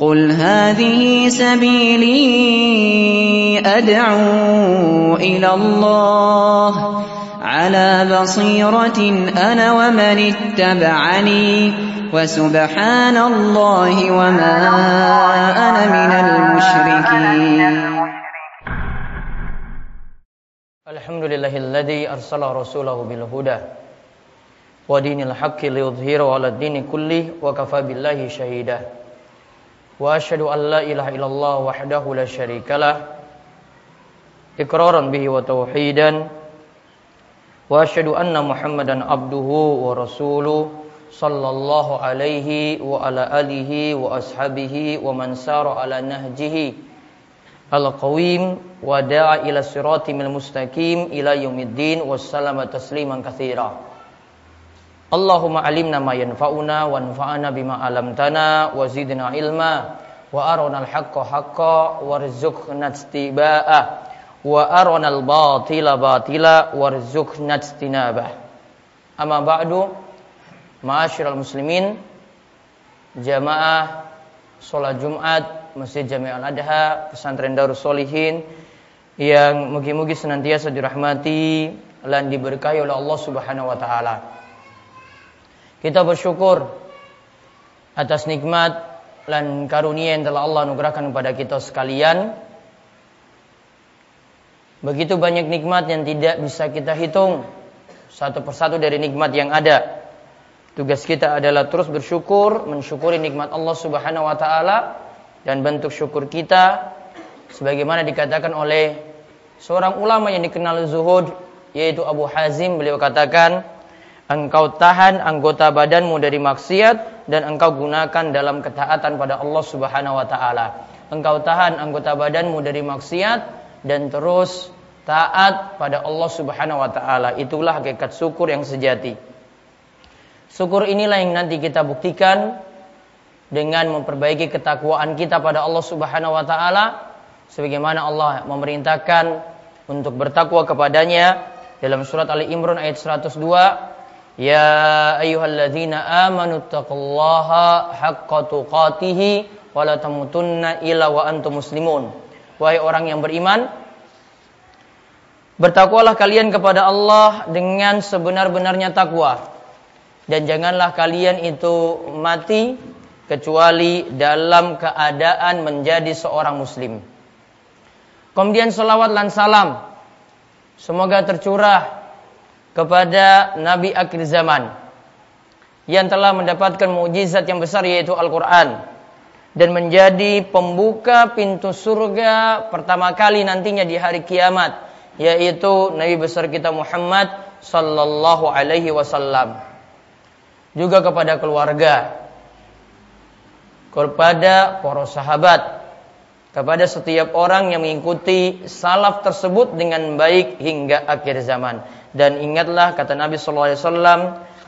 قل هذه سبيلي أدعو إلى الله على بصيرة أنا ومن اتبعني وسبحان الله وما أنا من المشركين. الحمد لله الذي أرسل رسوله بالهدى ودين الحق ليظهره على الدين كله وكفى بالله شهيدا وأشهد أن لا إله إلا الله وحده لا شريك له إقرارا به وتوحيدا وأشهد أن محمدا عبده ورسوله صلى الله عليه وعلى آله وأصحابه ومن سار على نهجه القويم ودعا إلى الصراط المستقيم إلى يوم الدين والسلام تسليما كثيرا. Allahumma alimna ma yanfa'una wanfa'na bima 'allamtana wa zidna ilma wa arina al-haqqa haqqa warzuqna ittiba'ah wa arina al-batila batila warzuqna ijtinabah amma ba'du ma'asyiral muslimin jamaah salat Jumat Masjid Jami'al Adha Pesantren Darus Solihin yang mugi-mugi senantiasa dirahmati dan diberkahi oleh Allah Subhanahu wa taala. Kita bersyukur atas nikmat dan karunia yang telah Allah anugerahkan kepada kita sekalian. Begitu banyak nikmat yang tidak bisa kita hitung satu persatu dari nikmat yang ada. Tugas kita adalah terus bersyukur, mensyukuri nikmat Allah Subhanahu wa taala dan bentuk syukur kita sebagaimana dikatakan oleh seorang ulama yang dikenal zuhud yaitu Abu Hazim beliau katakan engkau tahan anggota badanmu dari maksiat dan engkau gunakan dalam ketaatan pada Allah Subhanahu wa taala. Engkau tahan anggota badanmu dari maksiat dan terus taat pada Allah Subhanahu wa taala. Itulah hakikat syukur yang sejati. Syukur inilah yang nanti kita buktikan dengan memperbaiki ketakwaan kita pada Allah Subhanahu wa taala sebagaimana Allah memerintahkan untuk bertakwa kepadanya dalam surat Ali Imran ayat 102 Ya ayyuhalladzina amanu taqullaha haqqa tuqatih wa la tamutunna illa wa antum muslimun. Wahai orang yang beriman, bertakwalah kalian kepada Allah dengan sebenar-benarnya takwa. Dan janganlah kalian itu mati kecuali dalam keadaan menjadi seorang muslim. Kemudian salawat dan salam semoga tercurah kepada Nabi akhir zaman yang telah mendapatkan mujizat yang besar yaitu Al-Quran dan menjadi pembuka pintu surga pertama kali nantinya di hari kiamat yaitu Nabi besar kita Muhammad sallallahu alaihi wasallam. Juga kepada keluarga kepada para sahabat kepada setiap orang yang mengikuti salaf tersebut dengan baik hingga akhir zaman. Dan ingatlah kata Nabi sallallahu alaihi wasallam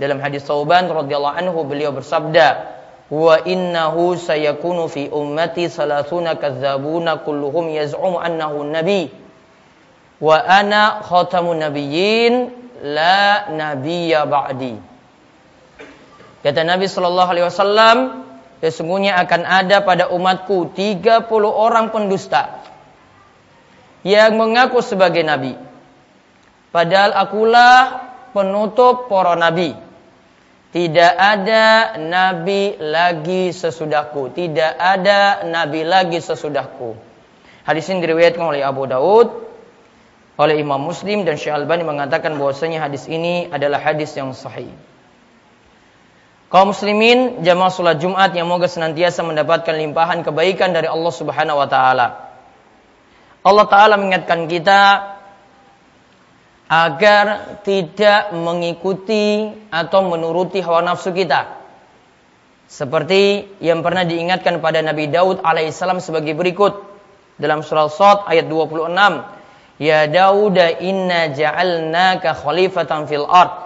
dalam hadis Tauban radhiyallahu anhu beliau bersabda, "Wa innahu sayakunu fi ummati salasuna kadzabuna kulluhum yaz'umu annahu nabi wa ana khatamun nabiyyin la nabiyya ba'di." Kata Nabi sallallahu alaihi wasallam, Sesungguhnya akan ada pada umatku 30 orang pendusta yang mengaku sebagai nabi. Padahal akulah penutup para nabi. Tidak ada nabi lagi sesudahku. Tidak ada nabi lagi sesudahku. Hadis ini diriwayatkan oleh Abu Daud, oleh Imam Muslim dan Syekh Albani mengatakan bahwasanya hadis ini adalah hadis yang sahih. Kaum muslimin jamaah salat Jumat yang moga senantiasa mendapatkan limpahan kebaikan dari Allah Subhanahu wa taala. Allah taala mengingatkan kita agar tidak mengikuti atau menuruti hawa nafsu kita. Seperti yang pernah diingatkan pada Nabi Daud alaihissalam sebagai berikut dalam surah Sad ayat 26. Ya Daud inna ja'alnaka khalifatan fil ard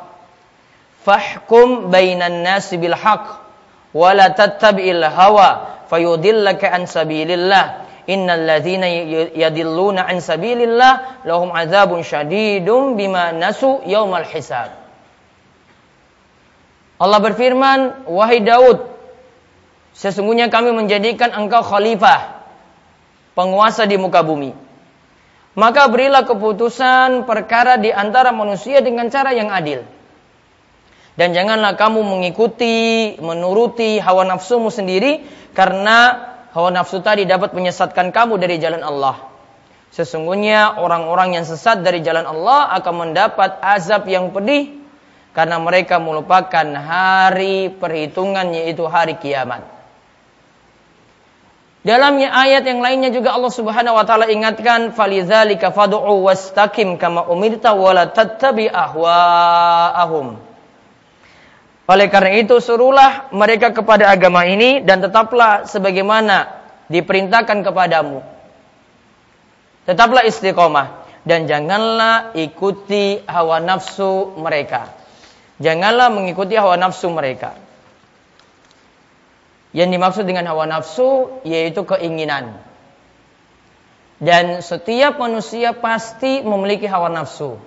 fahkum bainan nasi bil haqq wa la tattabi'il hawa fayudillaka an sabilillah innal ladzina yadilluna an sabilillah lahum adzabun syadidum bima nasu yaumal hisab Allah berfirman wahai Daud Sesungguhnya kami menjadikan engkau khalifah, penguasa di muka bumi. Maka berilah keputusan perkara di antara manusia dengan cara yang adil. Dan janganlah kamu mengikuti, menuruti hawa nafsumu sendiri karena hawa nafsu tadi dapat menyesatkan kamu dari jalan Allah. Sesungguhnya orang-orang yang sesat dari jalan Allah akan mendapat azab yang pedih karena mereka melupakan hari perhitungan yaitu hari kiamat. Dalam ayat yang lainnya juga Allah Subhanahu wa taala ingatkan falidzalika fad'u wastaqim kama umirta wa la tattabi ahwaahum. Oleh karena itu suruhlah mereka kepada agama ini dan tetaplah sebagaimana diperintahkan kepadamu. Tetaplah istiqomah dan janganlah ikuti hawa nafsu mereka. Janganlah mengikuti hawa nafsu mereka. Yang dimaksud dengan hawa nafsu yaitu keinginan. Dan setiap manusia pasti memiliki hawa nafsu.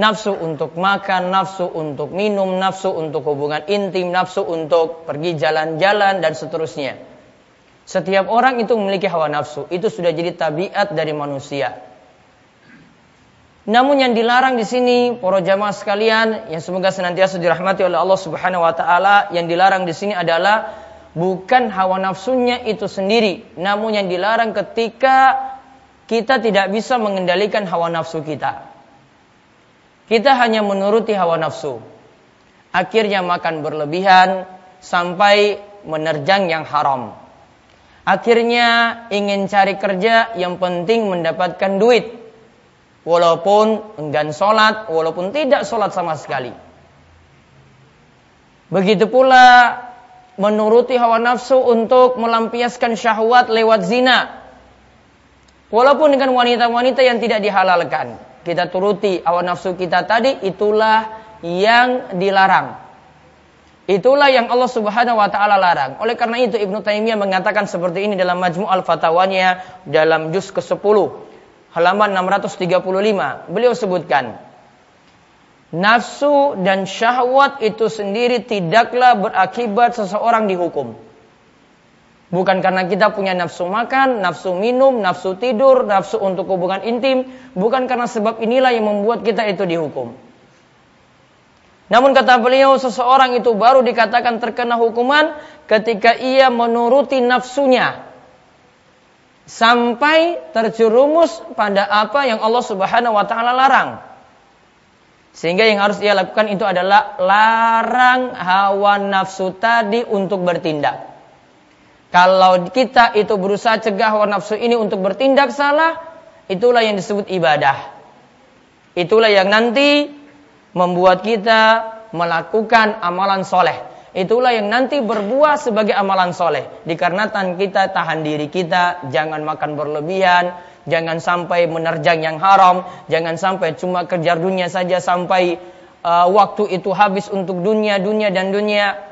Nafsu untuk makan, nafsu untuk minum, nafsu untuk hubungan intim, nafsu untuk pergi jalan-jalan dan seterusnya. Setiap orang itu memiliki hawa nafsu. Itu sudah jadi tabiat dari manusia. Namun yang dilarang di sini para jamaah sekalian yang semoga senantiasa dirahmati oleh Allah Subhanahu wa taala, yang dilarang di sini adalah bukan hawa nafsunya itu sendiri, namun yang dilarang ketika kita tidak bisa mengendalikan hawa nafsu kita. Kita hanya menuruti hawa nafsu. Akhirnya makan berlebihan sampai menerjang yang haram. Akhirnya ingin cari kerja yang penting mendapatkan duit. Walaupun enggan sholat, walaupun tidak sholat sama sekali. Begitu pula menuruti hawa nafsu untuk melampiaskan syahwat lewat zina. Walaupun dengan wanita-wanita yang tidak dihalalkan. Kita turuti hawa nafsu kita tadi, itulah yang dilarang. Itulah yang Allah Subhanahu wa taala larang. Oleh karena itu Ibnu Taimiyah mengatakan seperti ini dalam Majmu' al-Fatawanya dalam juz ke-10 halaman 635. Beliau sebutkan, Nafsu dan syahwat itu sendiri tidaklah berakibat seseorang dihukum. Bukan karena kita punya nafsu makan, nafsu minum, nafsu tidur, nafsu untuk hubungan intim. Bukan karena sebab inilah yang membuat kita itu dihukum. Namun kata beliau, seseorang itu baru dikatakan terkena hukuman ketika ia menuruti nafsunya. Sampai terjerumus pada apa yang Allah subhanahu wa ta'ala larang. Sehingga yang harus ia lakukan itu adalah larang hawa nafsu tadi untuk bertindak. Kalau kita itu berusaha cegah hawa nafsu ini untuk bertindak salah, itulah yang disebut ibadah. Itulah yang nanti membuat kita melakukan amalan soleh. Itulah yang nanti berbuah sebagai amalan soleh. Dikarenakan kita tahan diri kita, jangan makan berlebihan, Jangan sampai menerjang yang haram, jangan sampai cuma kejar dunia saja sampai uh, waktu itu habis untuk dunia, dunia dan dunia.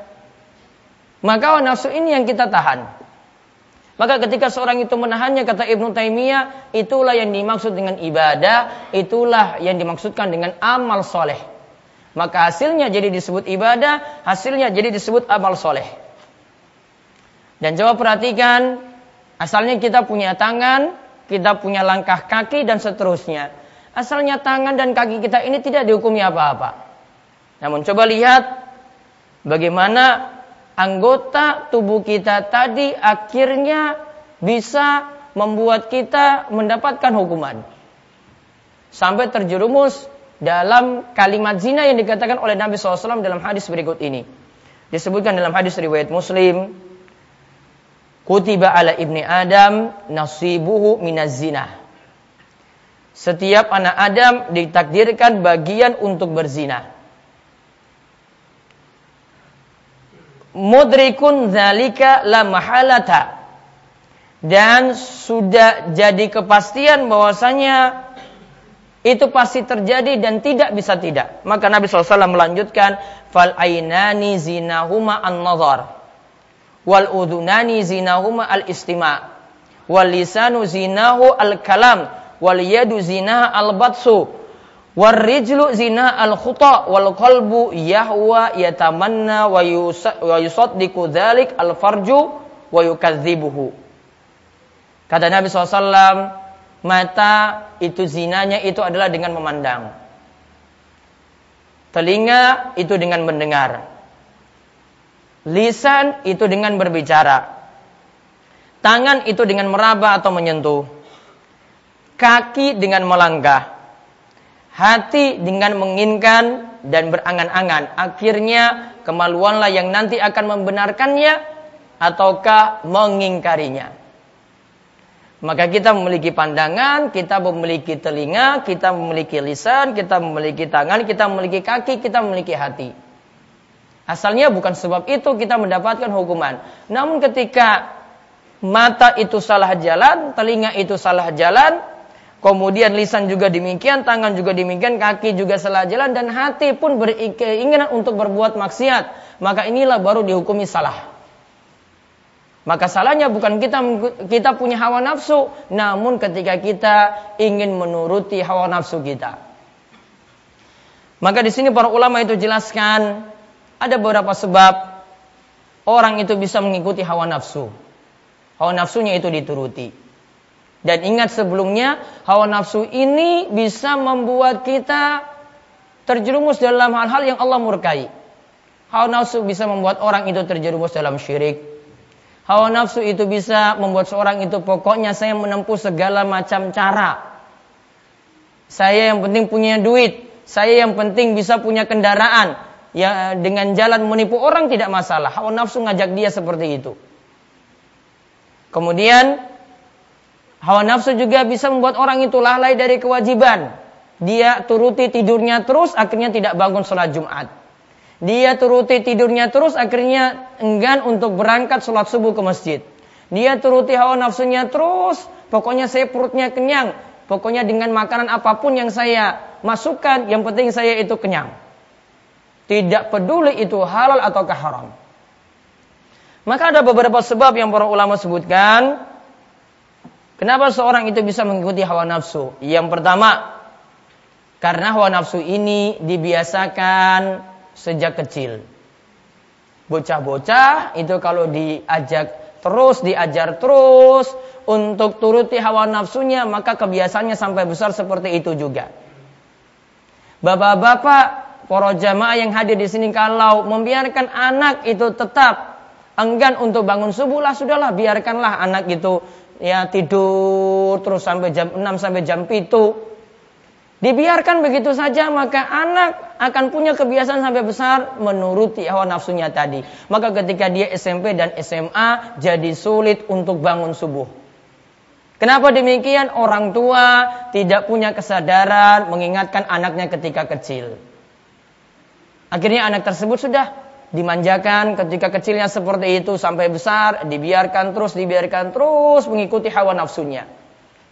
Maka nafsu ini yang kita tahan. Maka ketika seorang itu menahannya kata Ibnu Taimiyah, itulah yang dimaksud dengan ibadah, itulah yang dimaksudkan dengan amal soleh. Maka hasilnya jadi disebut ibadah, hasilnya jadi disebut amal soleh. Dan coba perhatikan, asalnya kita punya tangan, kita punya langkah kaki dan seterusnya. Asalnya tangan dan kaki kita ini tidak dihukumi apa-apa. Namun coba lihat bagaimana anggota tubuh kita tadi akhirnya bisa membuat kita mendapatkan hukuman. Sampai terjerumus dalam kalimat zina yang dikatakan oleh Nabi SAW dalam hadis berikut ini. Disebutkan dalam hadis riwayat Muslim, Kutiba ala ibni Adam nasibuhu minaz zina. Setiap anak Adam ditakdirkan bagian untuk berzina. Mudrikun zalika la mahalata. Dan sudah jadi kepastian bahwasanya itu pasti terjadi dan tidak bisa tidak. Maka Nabi SAW melanjutkan, fal ainani zinahuma an-nazar wal udunani zinahuma al istima wal lisanu zinahu al kalam wal yadu zinaha al batsu Warijlu zina al khuta wal qalbu yahwa yatamanna wa yusaddiqu dzalik al farju wa yukadzibuhu. Kata Nabi SAW, mata itu zinanya itu adalah dengan memandang. Telinga itu dengan mendengar. Lisan itu dengan berbicara. Tangan itu dengan meraba atau menyentuh. Kaki dengan melangkah hati dengan menginginkan dan berangan-angan. Akhirnya kemaluanlah yang nanti akan membenarkannya ataukah mengingkarinya. Maka kita memiliki pandangan, kita memiliki telinga, kita memiliki lisan, kita memiliki tangan, kita memiliki kaki, kita memiliki hati. Asalnya bukan sebab itu kita mendapatkan hukuman. Namun ketika mata itu salah jalan, telinga itu salah jalan, Kemudian lisan juga demikian, tangan juga demikian, kaki juga salah jalan dan hati pun berkeinginan untuk berbuat maksiat. Maka inilah baru dihukumi salah. Maka salahnya bukan kita kita punya hawa nafsu, namun ketika kita ingin menuruti hawa nafsu kita. Maka di sini para ulama itu jelaskan ada beberapa sebab orang itu bisa mengikuti hawa nafsu. Hawa nafsunya itu dituruti. Dan ingat sebelumnya, hawa nafsu ini bisa membuat kita terjerumus dalam hal-hal yang Allah murkai. Hawa nafsu bisa membuat orang itu terjerumus dalam syirik. Hawa nafsu itu bisa membuat seorang itu pokoknya saya menempuh segala macam cara. Saya yang penting punya duit, saya yang penting bisa punya kendaraan. Ya dengan jalan menipu orang tidak masalah. Hawa nafsu ngajak dia seperti itu. Kemudian Hawa nafsu juga bisa membuat orang itu lalai dari kewajiban. Dia turuti tidurnya terus, akhirnya tidak bangun sholat Jumat. Dia turuti tidurnya terus, akhirnya enggan untuk berangkat sholat subuh ke masjid. Dia turuti hawa nafsunya terus, pokoknya saya perutnya kenyang. Pokoknya dengan makanan apa pun yang saya masukkan, yang penting saya itu kenyang. Tidak peduli itu halal atau haram. Maka ada beberapa sebab yang para ulama sebutkan Kenapa seorang itu bisa mengikuti hawa nafsu? Yang pertama, karena hawa nafsu ini dibiasakan sejak kecil. Bocah-bocah itu kalau diajak terus, diajar terus untuk turuti hawa nafsunya, maka kebiasaannya sampai besar seperti itu juga. Bapak-bapak, para jamaah yang hadir di sini kalau membiarkan anak itu tetap enggan untuk bangun subuh lah sudahlah biarkanlah anak itu ya tidur terus sampai jam 6 sampai jam itu. Dibiarkan begitu saja maka anak akan punya kebiasaan sampai besar menuruti hawa nafsunya tadi. Maka ketika dia SMP dan SMA jadi sulit untuk bangun subuh. Kenapa demikian? Orang tua tidak punya kesadaran mengingatkan anaknya ketika kecil. Akhirnya anak tersebut sudah dimanjakan ketika kecilnya seperti itu sampai besar dibiarkan terus dibiarkan terus mengikuti hawa nafsunya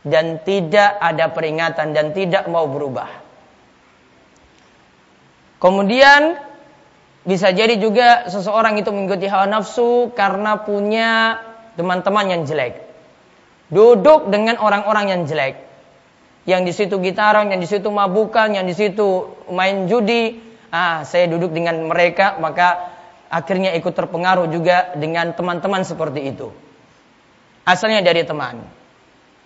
dan tidak ada peringatan dan tidak mau berubah. Kemudian bisa jadi juga seseorang itu mengikuti hawa nafsu karena punya teman-teman yang jelek. Duduk dengan orang-orang yang jelek. Yang di situ gitaran, yang di situ mabukan, yang di situ main judi, ah saya duduk dengan mereka maka akhirnya ikut terpengaruh juga dengan teman-teman seperti itu. Asalnya dari teman.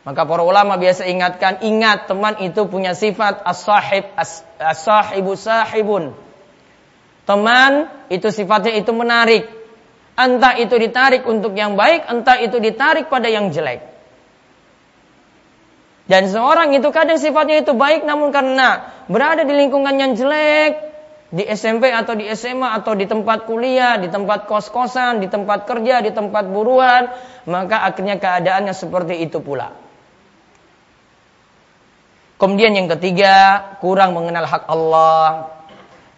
Maka para ulama biasa ingatkan, ingat teman itu punya sifat as-sahib, as-sahibu sahibun. Teman itu sifatnya itu menarik. Entah itu ditarik untuk yang baik, entah itu ditarik pada yang jelek. Dan seorang itu kadang sifatnya itu baik namun karena berada di lingkungan yang jelek, di SMP atau di SMA atau di tempat kuliah, di tempat kos-kosan, di tempat kerja, di tempat buruan, maka akhirnya keadaannya seperti itu pula. Kemudian yang ketiga, kurang mengenal hak Allah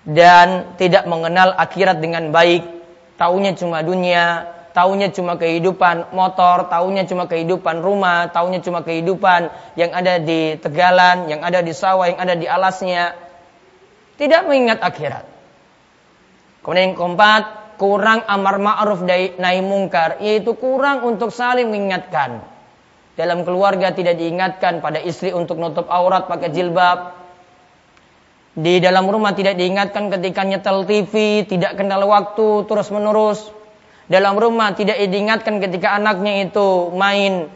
dan tidak mengenal akhirat dengan baik. Taunya cuma dunia, taunya cuma kehidupan motor, taunya cuma kehidupan rumah, taunya cuma kehidupan yang ada di tegalan, yang ada di sawah, yang ada di alasnya tidak mengingat akhirat. Kemudian yang keempat, kurang amar ma'ruf nahi mungkar, yaitu kurang untuk saling mengingatkan. Dalam keluarga tidak diingatkan pada istri untuk nutup aurat pakai jilbab. Di dalam rumah tidak diingatkan ketika nyetel TV, tidak kenal waktu terus menerus. Dalam rumah tidak diingatkan ketika anaknya itu main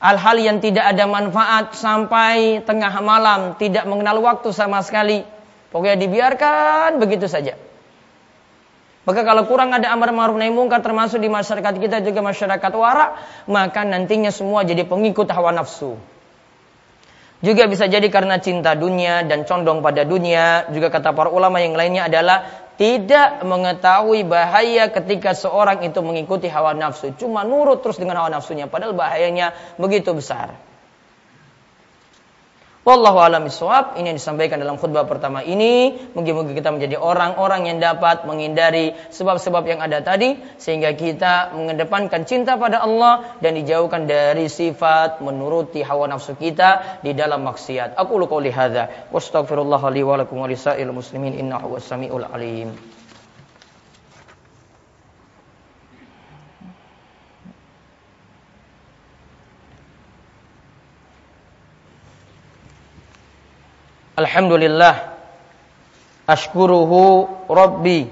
hal-hal yang tidak ada manfaat sampai tengah malam, tidak mengenal waktu sama sekali. Pokoknya dibiarkan begitu saja. Maka kalau kurang ada amar ma'ruf nahi mungkar termasuk di masyarakat kita juga masyarakat warak, maka nantinya semua jadi pengikut hawa nafsu. Juga bisa jadi karena cinta dunia dan condong pada dunia. Juga kata para ulama yang lainnya adalah tidak mengetahui bahaya ketika seorang itu mengikuti hawa nafsu. Cuma nurut terus dengan hawa nafsunya. Padahal bahayanya begitu besar. Wallahu alam. Ini yang disampaikan dalam khutbah pertama ini. Mungkin-mungkin kita menjadi orang-orang yang dapat menghindari sebab-sebab yang ada tadi. Sehingga kita mengedepankan cinta pada Allah. Dan dijauhkan dari sifat menuruti hawa nafsu kita di dalam maksiat. Aku lu qawli hadha. Wastaghfirullah li wa. Alhamdulillah. Ashkuruhu Rabbi.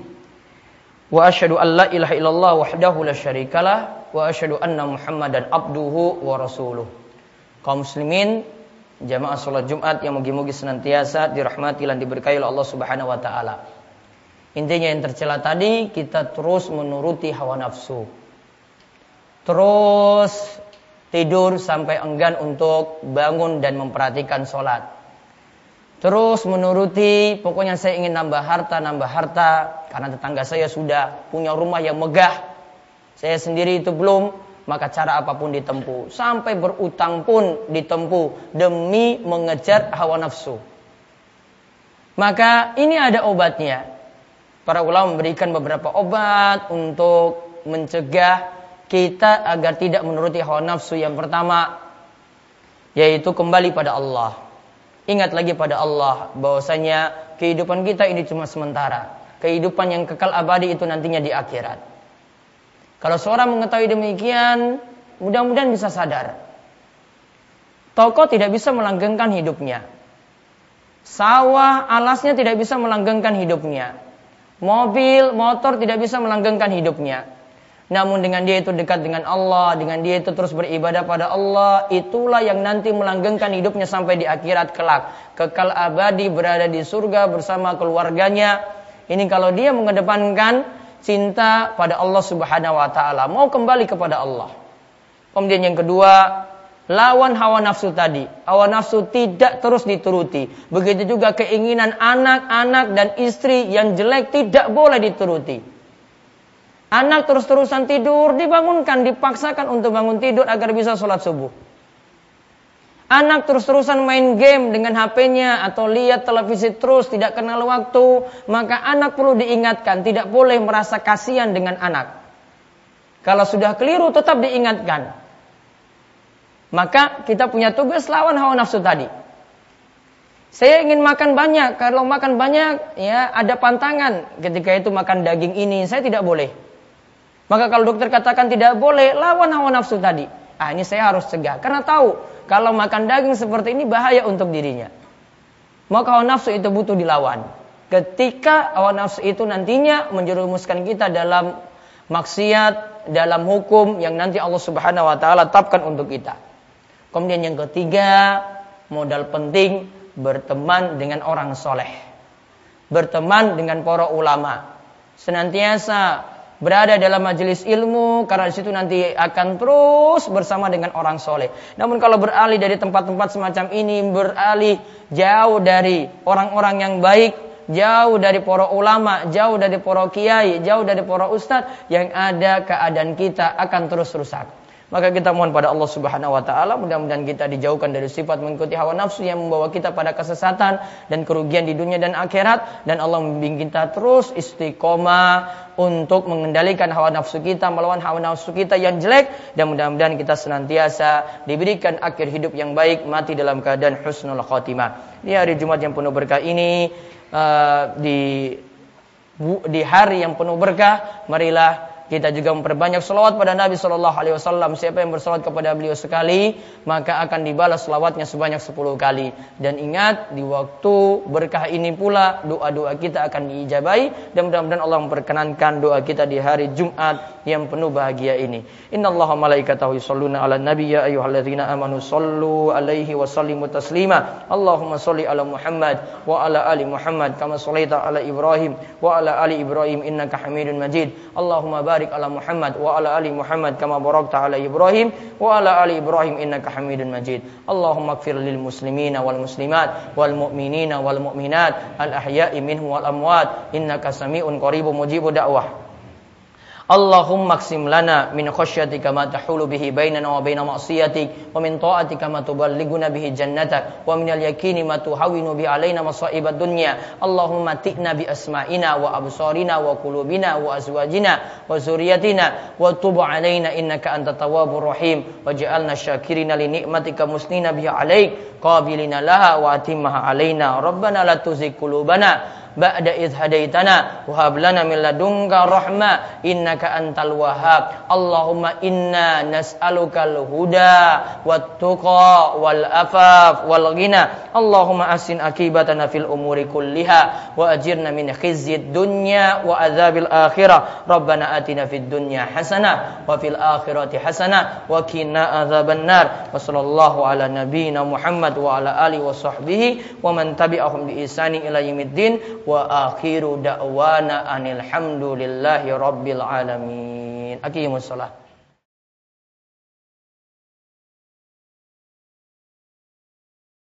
Wa ashadu an la ilaha illallah wahdahu la syarikalah. Wa ashadu anna muhammadan abduhu wa rasuluh. Kaum muslimin Jamaah sholat Jumat yang mugi-mugi senantiasa dirahmati dan diberkahi oleh Allah subhanahu wa ta'ala. Intinya yang tercela tadi Kita terus menuruti hawa nafsu. Terus tidur sampai enggan untuk bangun dan memperhatikan sholat Terus menuruti, pokoknya saya ingin nambah harta, nambah harta. Karena tetangga saya sudah punya rumah yang megah. Saya sendiri itu belum, maka cara apa pun ditempuh. Sampai berutang pun ditempuh demi mengejar hawa nafsu. Maka ini ada obatnya. Para ulama memberikan beberapa obat untuk mencegah kita agar tidak menuruti hawa nafsu. Yang pertama, yaitu kembali pada Allah. Ingat lagi pada Allah bahwasanya kehidupan kita ini cuma sementara. Kehidupan yang kekal abadi itu nantinya di akhirat. Kalau seorang mengetahui demikian, mudah-mudahan bisa sadar. Toko tidak bisa melanggengkan hidupnya. Sawah, alasnya tidak bisa melanggengkan hidupnya. Mobil, motor tidak bisa melanggengkan hidupnya. Namun dengan dia itu dekat dengan Allah, dengan dia itu terus beribadah pada Allah, itulah yang nanti melanggengkan hidupnya sampai di akhirat kelak. Kekal abadi berada di surga bersama keluarganya. Ini kalau dia mengedepankan cinta pada Allah Subhanahu wa taala, mau kembali kepada Allah. Kemudian yang kedua, lawan hawa nafsu tadi. Hawa nafsu tidak terus dituruti. Begitu juga keinginan anak-anak dan istri yang jelek tidak boleh dituruti. Anak terus-terusan tidur, dibangunkan, dipaksakan untuk bangun tidur agar bisa sholat subuh. Anak terus-terusan main game dengan HP-nya atau lihat televisi terus tidak kenal waktu, maka anak perlu diingatkan, tidak boleh merasa kasihan dengan anak. Kalau sudah keliru tetap diingatkan. Maka kita punya tugas lawan hawa nafsu tadi. Saya ingin makan banyak, kalau makan banyak ya ada pantangan. Ketika itu makan daging ini, saya tidak boleh. Maka kalau dokter katakan tidak boleh, lawan hawa nafsu tadi. Ah ini saya harus cegah. Karena tahu kalau makan daging seperti ini bahaya untuk dirinya. Maka hawa nafsu itu butuh dilawan. Ketika hawa nafsu itu nantinya menjerumuskan kita dalam maksiat, dalam hukum yang nanti Allah Subhanahu wa taala tetapkan untuk kita. Kemudian yang ketiga, modal penting berteman dengan orang soleh. Berteman dengan para ulama. Senantiasa berada dalam majelis ilmu karena situ nanti akan terus bersama dengan orang soleh. Namun kalau beralih dari tempat-tempat semacam ini beralih jauh dari orang-orang yang baik, jauh dari para ulama, jauh dari para kiai, jauh dari para ustadz yang ada keadaan kita akan terus rusak. Maka kita mohon pada Allah Subhanahu wa taala mudah-mudahan kita dijauhkan dari sifat mengikuti hawa nafsu yang membawa kita pada kesesatan dan kerugian di dunia dan akhirat dan Allah membimbing kita terus istiqomah untuk mengendalikan hawa nafsu kita melawan hawa nafsu kita yang jelek dan mudah-mudahan kita senantiasa diberikan akhir hidup yang baik mati dalam keadaan husnul khatimah. Di hari Jumat yang penuh berkah ini uh, di di hari yang penuh berkah marilah kita juga memperbanyak selawat pada Nabi Shallallahu Alaihi Wasallam. Siapa yang berselawat kepada beliau sekali, maka akan dibalas selawatnya sebanyak 10 kali. Dan ingat di waktu berkah ini pula doa-doa kita akan diijabai dan mudah-mudahan Allah memperkenankan doa kita di hari Jumat yang penuh bahagia ini. Inna Allah malaikatahu yusalluna ala nabi ya ayyuhalladzina amanu sallu alaihi wa sallimu taslima. Allahumma salli ala Muhammad wa ala ali Muhammad kama sallaita ala Ibrahim wa ala ali Ibrahim innaka Hamidun Majid. Allahumma barik ala Muhammad wa ala ali Muhammad kama barakta ala Ibrahim wa ala ali Ibrahim innaka Hamidun Majid. Allahumma ighfir lil muslimina wal muslimat wal mu'minina wal mu'minat al ahya'i minhum wal amwat innaka sami'un qaribun mujibud da'wah. Allahumma qsim lana min khasyatika ma tahulu bihi bainana wa baina ma'siyatik wa min ta'atika ma tuballighuna bihi jannatak wa min al-yaqini ma tuhawinu bi alaina masa'ibad dunya. Allahumma ti'na bi asma'ina wa absarina wa qulubina wa azwajina wa zurriyyatina wa tub alaina innaka antat tawwabur rahim. Waj'alna syakirina li ni'matika musnina biha alaik qabilina laha wa atimmaha alaina rabbana la tuzigh qulubana ba'da idh hadaitana wa hab lana min ladunka rahmah innaka antal wahhab Allahumma inna nas'alukal huda wat tuqa wal afaf wal ghina Allahumma asin akibatana fil umuri kulliha wa ajirna min khizyid dunya wa adzabil akhirah. Rabbana atina fid dunya hasanah wa fil akhirati hasanah wa qina adzaban nar. Wa sallallahu ala nabiyyina Muhammad wa ala alihi wa sahbihi wa man tabi'ahum bi ihsani ila yaumiddin وآخر دعوانا أن الحمد لله رب العالمين. أقيموا الصلاة.